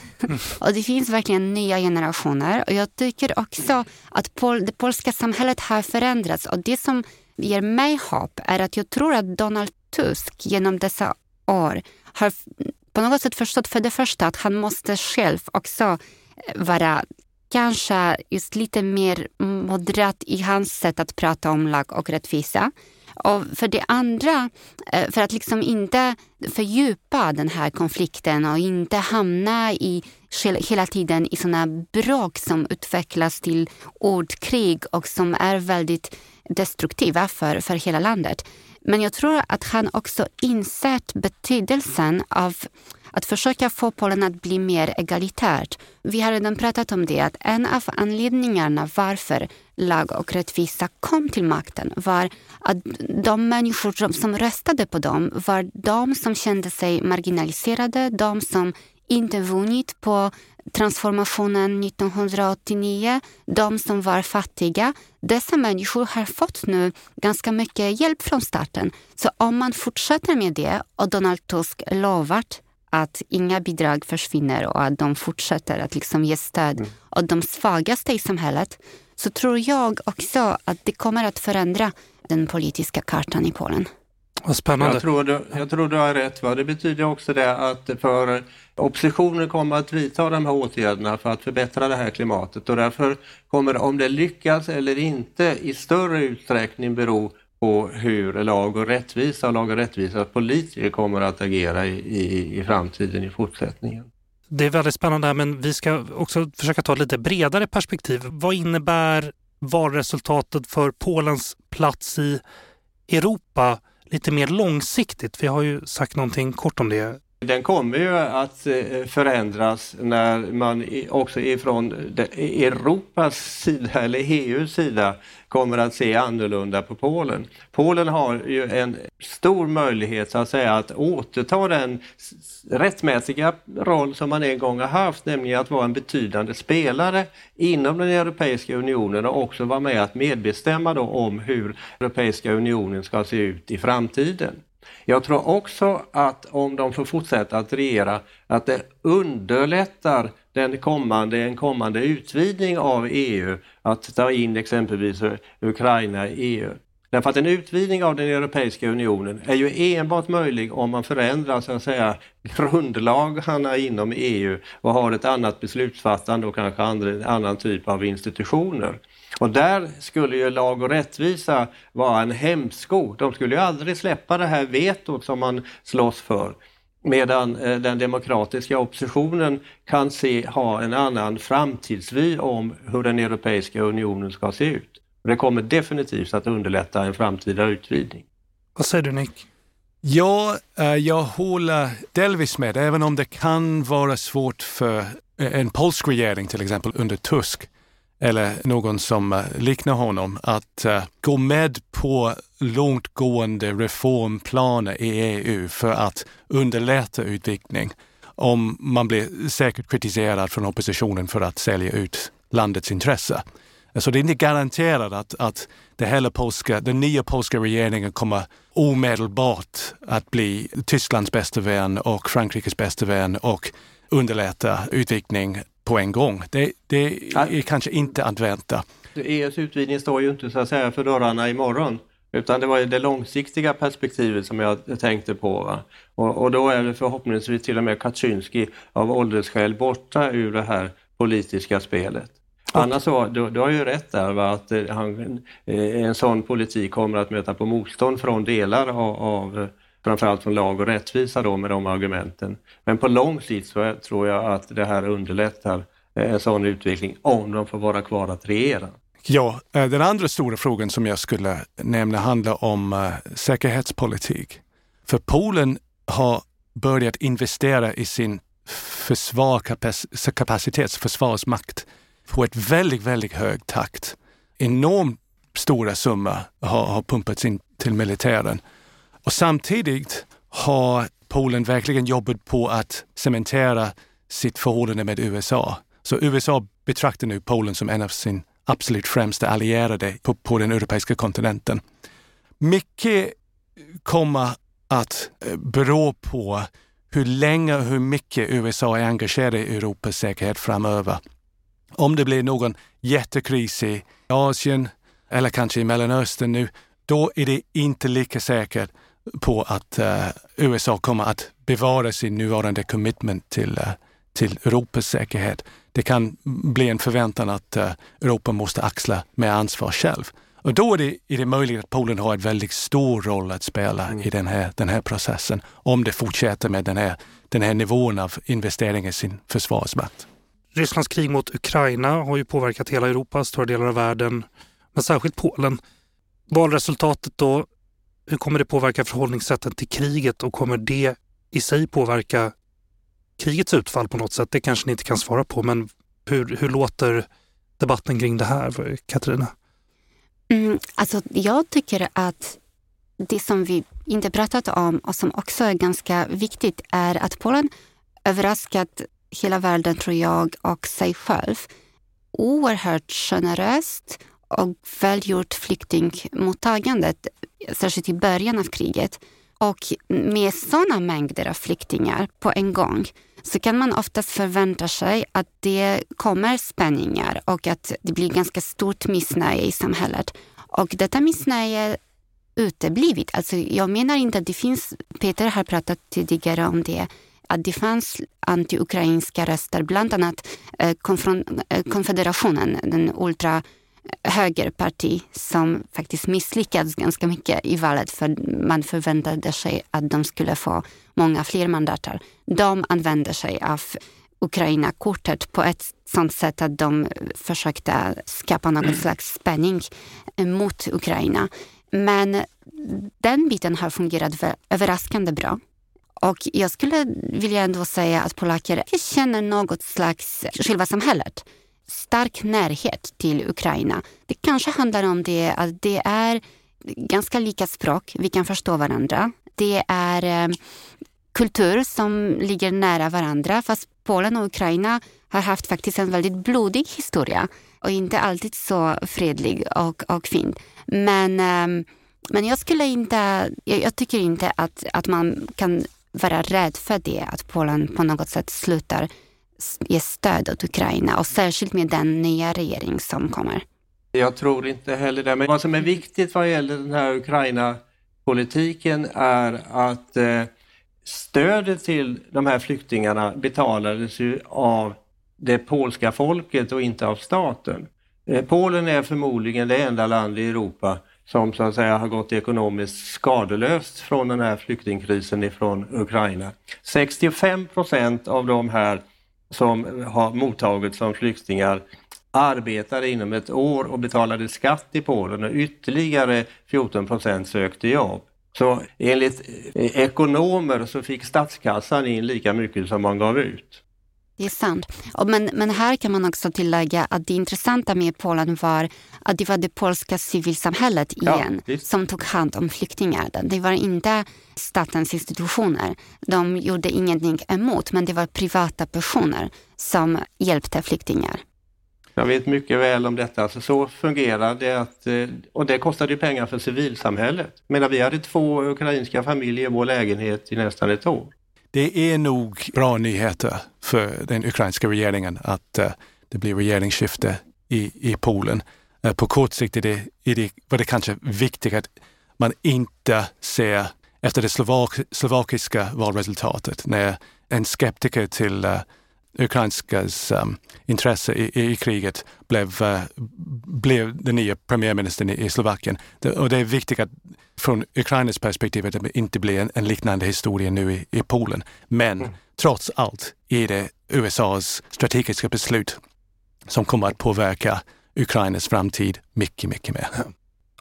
Och det finns verkligen nya generationer. Och jag tycker också att pol det polska samhället har förändrats. Och det som ger mig hopp är att jag tror att Donald Tusk genom dessa år har på något sätt förstått för det första att han måste själv också vara kanske just lite mer moderat i hans sätt att prata om lag och rättvisa. Och för det andra, eh, för att liksom inte fördjupa den här konflikten och inte hamna i hela tiden i såna bråk som utvecklas till ordkrig och som är väldigt destruktiva för, för hela landet. Men jag tror att han också insett betydelsen av att försöka få Polen att bli mer egalitärt. Vi har redan pratat om det, att en av anledningarna varför lag och rättvisa kom till makten var att de människor som röstade på dem var de som kände sig marginaliserade, de som inte vunnit på transformationen 1989, de som var fattiga. Dessa människor har fått nu ganska mycket hjälp från staten. Så om man fortsätter med det och Donald Tusk lovat att inga bidrag försvinner och att de fortsätter att liksom ge stöd mm. åt de svagaste i samhället så tror jag också att det kommer att förändra den politiska kartan i Polen. Vad spännande. Jag tror, du, jag tror du har rätt. Va? Det betyder också det att för oppositionen kommer att vidta de här åtgärderna för att förbättra det här klimatet och därför kommer om det lyckas eller inte i större utsträckning bero på hur lag och rättvisa och lag och rättvisa politiker kommer att agera i, i, i framtiden, i fortsättningen. Det är väldigt spännande här, men vi ska också försöka ta ett lite bredare perspektiv. Vad innebär valresultatet för Polens plats i Europa lite mer långsiktigt? Vi har ju sagt någonting kort om det den kommer ju att eh, förändras när man också ifrån Europas sida eller EUs sida kommer att se annorlunda på Polen. Polen har ju en stor möjlighet så att säga att återta den rättmätiga roll som man en gång har haft, nämligen att vara en betydande spelare inom den Europeiska unionen och också vara med att medbestämma då om hur Europeiska unionen ska se ut i framtiden. Jag tror också att om de får fortsätta att regera, att det underlättar den kommande, en kommande utvidgning av EU, att ta in exempelvis Ukraina i EU. Därför att en utvidgning av den Europeiska unionen är ju enbart möjlig om man förändrar så att säga grundlagarna inom EU och har ett annat beslutsfattande och kanske en annan typ av institutioner. Och där skulle ju lag och rättvisa vara en hämsko. De skulle ju aldrig släppa det här vetot som man slåss för. Medan eh, den demokratiska oppositionen kan se, ha en annan framtidsvy om hur den Europeiska unionen ska se ut. Det kommer definitivt att underlätta en framtida utvidgning. Vad säger du Nick? Ja, eh, jag håller delvis med, även om det kan vara svårt för en polsk regering till exempel under Tusk eller någon som eh, liknar honom att gå med på långtgående reformplaner i EU för att underlätta utveckling om man blir säkert kritiserad från oppositionen för att sälja ut landets intresse. Så det är inte garanterat att, att det hela polska, den nya polska regeringen kommer omedelbart att bli Tysklands bästa vän och Frankrikes bästa vän och underlätta utveckling på en gång. Det, det är kanske inte att vänta. EUs utvidgning står ju inte så att säga för dörrarna imorgon. Utan det var det långsiktiga perspektivet som jag tänkte på. Och, och, då är det förhoppningsvis till och med Kaczynski av åldersskäl borta ur det här politiska spelet. Okay. Annars så, du, du har ju rätt där va, att eh, han, eh, en sån politik kommer att möta på motstånd från delar av, av framförallt från lag och rättvisa då med de argumenten. Men på lång sikt så tror jag att det här underlättar eh, en sån utveckling om de får vara kvar att regera. Ja, eh, den andra stora frågan som jag skulle nämna handlar om eh, säkerhetspolitik. För Polen har börjat investera i sin försvarskapacitet, försvarsmakt på ett väldigt, väldigt hög takt. Enormt stora summor har, har pumpats in till militären. Och samtidigt har Polen verkligen jobbat på att cementera sitt förhållande med USA. Så USA betraktar nu Polen som en av sin absolut främsta allierade på, på den europeiska kontinenten. Mycket kommer att eh, bero på hur länge och hur mycket USA är engagerade i Europas säkerhet framöver. Om det blir någon jättekris i Asien eller kanske i Mellanöstern nu, då är det inte lika säkert på att uh, USA kommer att bevara sin nuvarande commitment till, uh, till Europas säkerhet. Det kan bli en förväntan att uh, Europa måste axla mer ansvar själv. Och då är det, är det möjligt att Polen har en väldigt stor roll att spela mm. i den här, den här processen om det fortsätter med den här, den här nivån av investeringar i sin försvarsmakt. Rysslands krig mot Ukraina har ju påverkat hela Europa, stora delar av världen, men särskilt Polen. Valresultatet då, hur kommer det påverka förhållningssättet till kriget och kommer det i sig påverka krigets utfall på något sätt? Det kanske ni inte kan svara på, men hur, hur låter debatten kring det här, Katarina? Mm, alltså, jag tycker att det som vi inte pratat om och som också är ganska viktigt är att Polen överraskat hela världen, tror jag, och sig själv oerhört generöst och välgjort flyktingmottagandet, särskilt i början av kriget. Och med sådana mängder av flyktingar på en gång så kan man oftast förvänta sig att det kommer spänningar och att det blir ganska stort missnöje i samhället. Och detta missnöje uteblivit. Alltså jag menar inte att det finns, Peter har pratat tidigare om det, att det fanns anti-ukrainska röster, bland annat eh, eh, konfederationen, den ultra högerparti som faktiskt misslyckats ganska mycket i valet för man förväntade sig att de skulle få många fler mandater. De använde sig av Ukraina-kortet på ett sånt sätt att de försökte skapa någon slags spänning mot Ukraina. Men den biten har fungerat överraskande bra. Och jag skulle vilja ändå säga att polacker känner något slags själva samhället stark närhet till Ukraina. Det kanske handlar om det att det är ganska lika språk, vi kan förstå varandra. Det är eh, kultur som ligger nära varandra fast Polen och Ukraina har haft faktiskt en väldigt blodig historia och inte alltid så fredlig och, och fin. Men, eh, men jag skulle inte, jag, jag tycker inte att, att man kan vara rädd för det, att Polen på något sätt slutar ge stöd åt Ukraina och särskilt med den nya regering som kommer. Jag tror inte heller det. Men vad som är viktigt vad gäller den här Ukraina-politiken är att eh, stödet till de här flyktingarna betalades ju av det polska folket och inte av staten. Eh, Polen är förmodligen det enda land i Europa som så att säga har gått ekonomiskt skadelöst från den här flyktingkrisen ifrån Ukraina. 65 procent av de här som har mottagits som flyktingar arbetade inom ett år och betalade skatt i Polen och ytterligare 14 procent sökte jobb. Så enligt eh, ekonomer så fick statskassan in lika mycket som man gav ut. Det är sant. Men, men här kan man också tillägga att det intressanta med Polen var att det var det polska civilsamhället igen ja, som tog hand om flyktingar. Det var inte statens institutioner. De gjorde ingenting emot, men det var privata personer som hjälpte flyktingar. Jag vet mycket väl om detta. Alltså så fungerar det. Att, eh, och det kostade ju pengar för civilsamhället. Men vi hade två ukrainska familjer i vår lägenhet i nästan ett år. Det är nog bra nyheter för den ukrainska regeringen att eh, det blir regeringsskifte i, i Polen. Eh, på kort sikt är det, är det, var det kanske viktigt att man inte ser efter det slovak, slovakiska valresultatet när en skeptiker till uh, ukrainskas um, intresse i, i, kriget blev, uh, blev den nya premiärministern i, i Slovakien. Det, och det är viktigt att från Ukrainas perspektiv att det inte blir en, en liknande historia nu i, i Polen. Men mm. trots allt är det USAs strategiska beslut som kommer att påverka Ukrainas framtid mycket, mycket mer.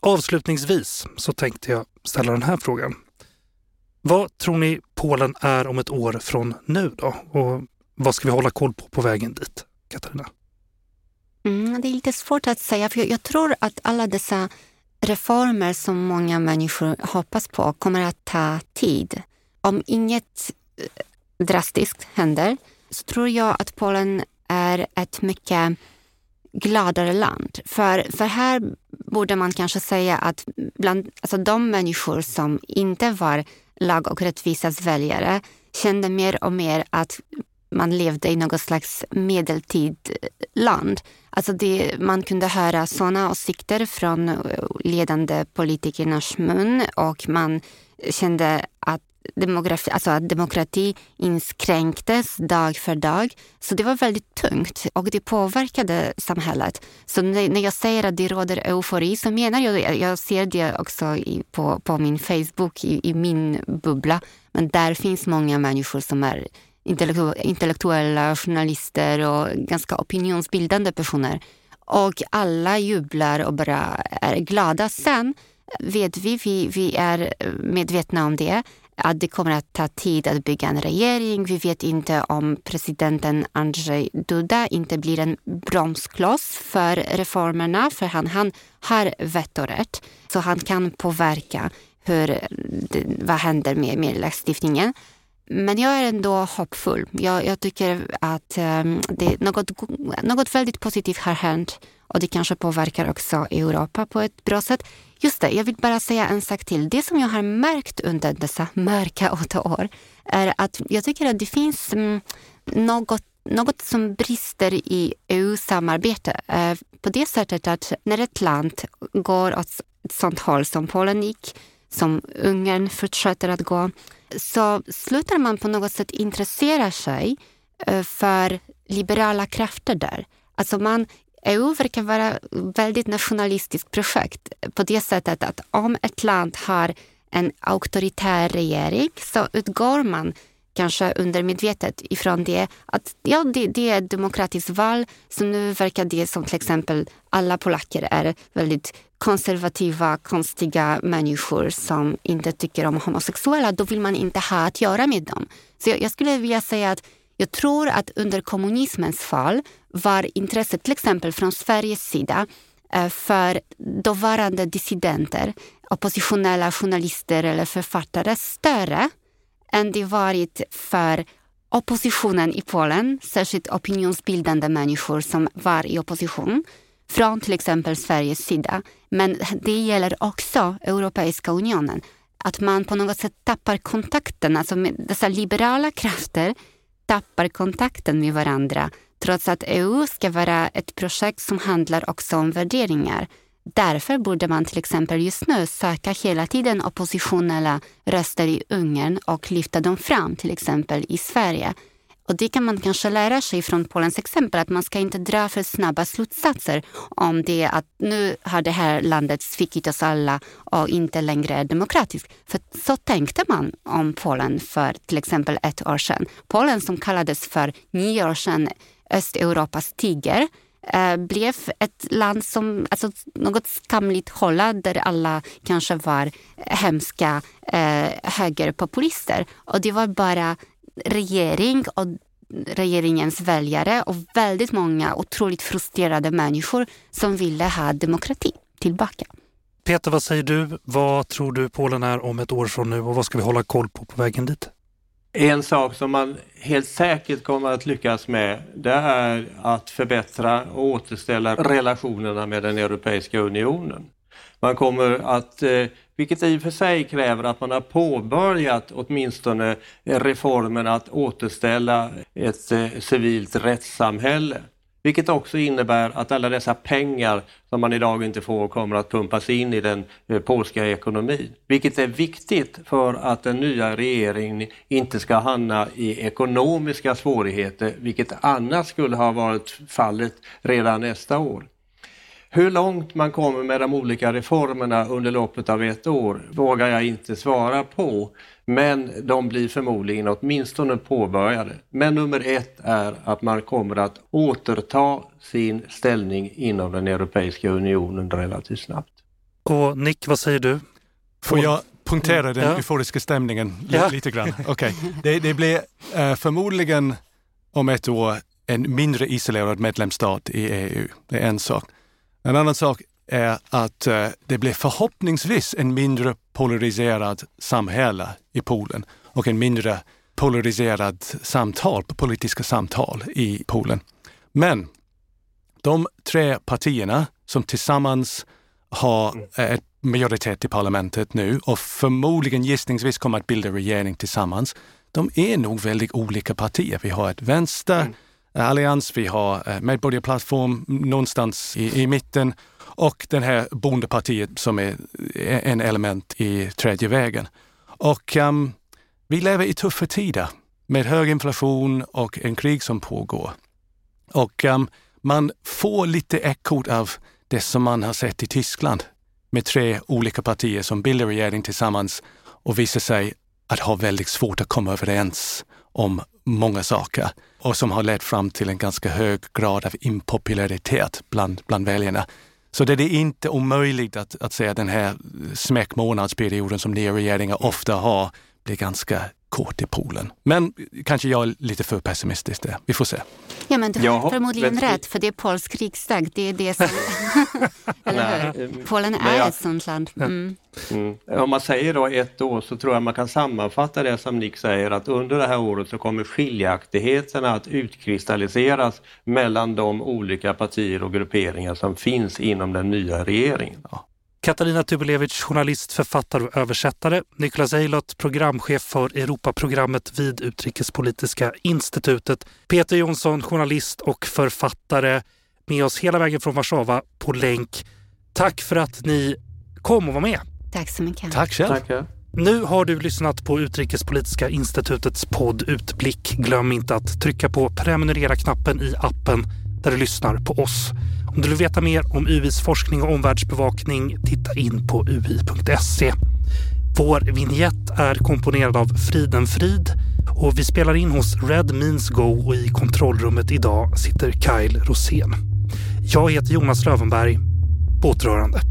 Avslutningsvis så tänkte jag ställa den här frågan. Vad tror ni Polen är om ett år från nu då? Och vad ska vi hålla koll på på vägen dit, Katarina? Mm, det är lite svårt att säga, för jag, jag tror att alla dessa reformer som många människor hoppas på kommer att ta tid. Om inget eh, drastiskt händer så tror jag att Polen är ett mycket gladare land. För, för här borde man kanske säga att bland alltså de människor som inte var lag och rättvisas väljare kände mer och mer att man levde i något slags medeltidland. Eh, alltså det, man kunde höra sådana åsikter från eh, ledande politikernas mun och man kände att demografi, alltså att demokrati inskränktes dag för dag. Så det var väldigt tungt och det påverkade samhället. Så när jag säger att det råder eufori så menar jag det. Jag ser det också i, på, på min Facebook, i, i min bubbla. Men där finns många människor som är intellektuella journalister och ganska opinionsbildande personer. Och alla jublar och bara är glada. Sen vet vi, vi, vi är medvetna om det, att det kommer att ta tid att bygga en regering. Vi vet inte om presidenten Andrzej Duda inte blir en bromskloss för reformerna, för han, han har vetorätt. Så han kan påverka hur, vad händer med, med lagstiftningen. Men jag är ändå hoppfull. Jag, jag tycker att um, det, något, något väldigt positivt har hänt och det kanske påverkar också Europa på ett bra sätt. Just det, jag vill bara säga en sak till. Det som jag har märkt under dessa mörka åtta år är att jag tycker att det finns um, något något som brister i EU-samarbete. Uh, på det sättet att när ett land går åt ett sånt håll som Polen gick, som Ungern fortsätter att gå, så slutar man på något sätt intressera sig eh, för liberala krafter där. Alltså man EU verkar vara ett väldigt nationalistiskt projekt på det sättet att om ett land har en auktoritär regering så utgår man kanske undermedvetet ifrån det att ja, det, det är ett demokratiskt val så nu verkar det som till exempel alla polacker är väldigt konservativa, konstiga människor som inte tycker om homosexuella, då vill man inte ha att göra med dem. Så jag, jag skulle vilja säga att jag tror att under kommunismens fall var intresset till exempel från Sveriges sida eh, för dåvarande dissidenter, oppositionella journalister eller författare större än det varit för oppositionen i Polen, särskilt opinionsbildande människor som var i opposition från till exempel Sveriges sida. Men det gäller också Europeiska unionen. Att man på något sätt tappar kontakten, alltså med dessa liberala krafter tappar kontakten med varandra trots att EU ska vara ett projekt som handlar också om värderingar. Därför borde man till exempel just nu söka hela tiden oppositionella röster i Ungern och lyfta dem fram, till exempel i Sverige. Och det kan man kanske lära sig från Polens exempel, att man ska inte dra för snabba slutsatser om det att nu har det här landet svikit oss alla och inte längre är demokratiskt. För så tänkte man om Polen för till exempel ett år sedan. Polen som kallades för nio år sedan Östeuropas tiger eh, blev ett land som, alltså något skamligt hålla där alla kanske var hemska eh, högerpopulister. Och det var bara regering och regeringens väljare och väldigt många otroligt frustrerade människor som ville ha demokrati tillbaka. Peter, vad säger du? Vad tror du Polen är om ett år från nu och vad ska vi hålla koll på på vägen dit? En sak som man helt säkert kommer att lyckas med det är att förbättra och återställa relationerna med den Europeiska unionen. Man kommer att, eh, vilket i och för sig kräver att man har påbörjat åtminstone reformen att återställa ett eh, civilt rättssamhälle. Vilket också innebär att alla dessa pengar som man idag inte får kommer att pumpas in i den eh, polska ekonomin. Vilket är viktigt för att den nya regeringen inte ska hamna i ekonomiska svårigheter, vilket annars skulle ha varit fallet redan nästa år. Hur långt man kommer med de olika reformerna under loppet av ett år vågar jag inte svara på. Men de blir förmodligen åtminstone påbörjade. Men nummer ett är att man kommer att återta sin ställning inom den Europeiska unionen relativt snabbt. Och Nick, vad säger du? Får jag punktera den ja. euforiska stämningen ja. lite grann? Okay. Det, det blir uh, förmodligen om ett år en mindre isolerad medlemsstat i EU. Det är en sak. En annan sak är att uh, det blir förhoppningsvis en mindre polariserad samhälle i Polen och en mindre polariserad samtal, politiska samtal i Polen. Men de tre partierna som tillsammans har ett majoritet i parlamentet nu och förmodligen gissningsvis kommer att bilda regering tillsammans. De är nog väldigt olika partier. Vi har ett vänster mm. allians, vi har eh, medborgarplattform någonstans i, i mitten och den här bondepartiet som är en element i tredje vägen. Och um, vi lever i tuffa tider med hög inflation och en krig som pågår. Och um, man får lite ekot av det som man har sett i Tyskland med tre olika partier som bildar regering tillsammans och visar sig att ha väldigt svårt att komma överens om många saker och som har lett fram till en ganska hög grad av impopularitet bland, bland väljarna. Så det är inte omöjligt att, att säga att den här smäckmånadsperioden som nya regeringar ofta har blir ganska kort i Polen. Men kanske jag är lite för pessimistisk där. Vi får se. Ja, men du har förmodligen rätt, för det är polsk riksdag. Det är det som... Eller hur? Eh, Polen är jag... ett sånt land. Mm. Mm. Om man säger då ett år så tror jag man kan sammanfatta det som Nick säger att under det här året så kommer skiljaktigheterna att utkristalliseras mellan de olika partier och grupperingar som finns inom den nya regeringen. Ja. Katarina Tubolevich, journalist, författare och översättare. Niklas Eilert, programchef för Europaprogrammet vid Utrikespolitiska institutet. Peter Jonsson, journalist och författare med oss hela vägen från Warszawa på länk. Tack för att ni kom och var med. Tack så mycket. Tack själv. Tack. Nu har du lyssnat på Utrikespolitiska institutets podd Utblick. Glöm inte att trycka på prenumerera-knappen i appen där du lyssnar på oss. Om du vill veta mer om UIs forskning och omvärldsbevakning, titta in på ui.se. Vår vignett är komponerad av Friden Frid och vi spelar in hos Red Means Go och i kontrollrummet idag sitter Kyle Rosén. Jag heter Jonas Lövenberg. På återhörande.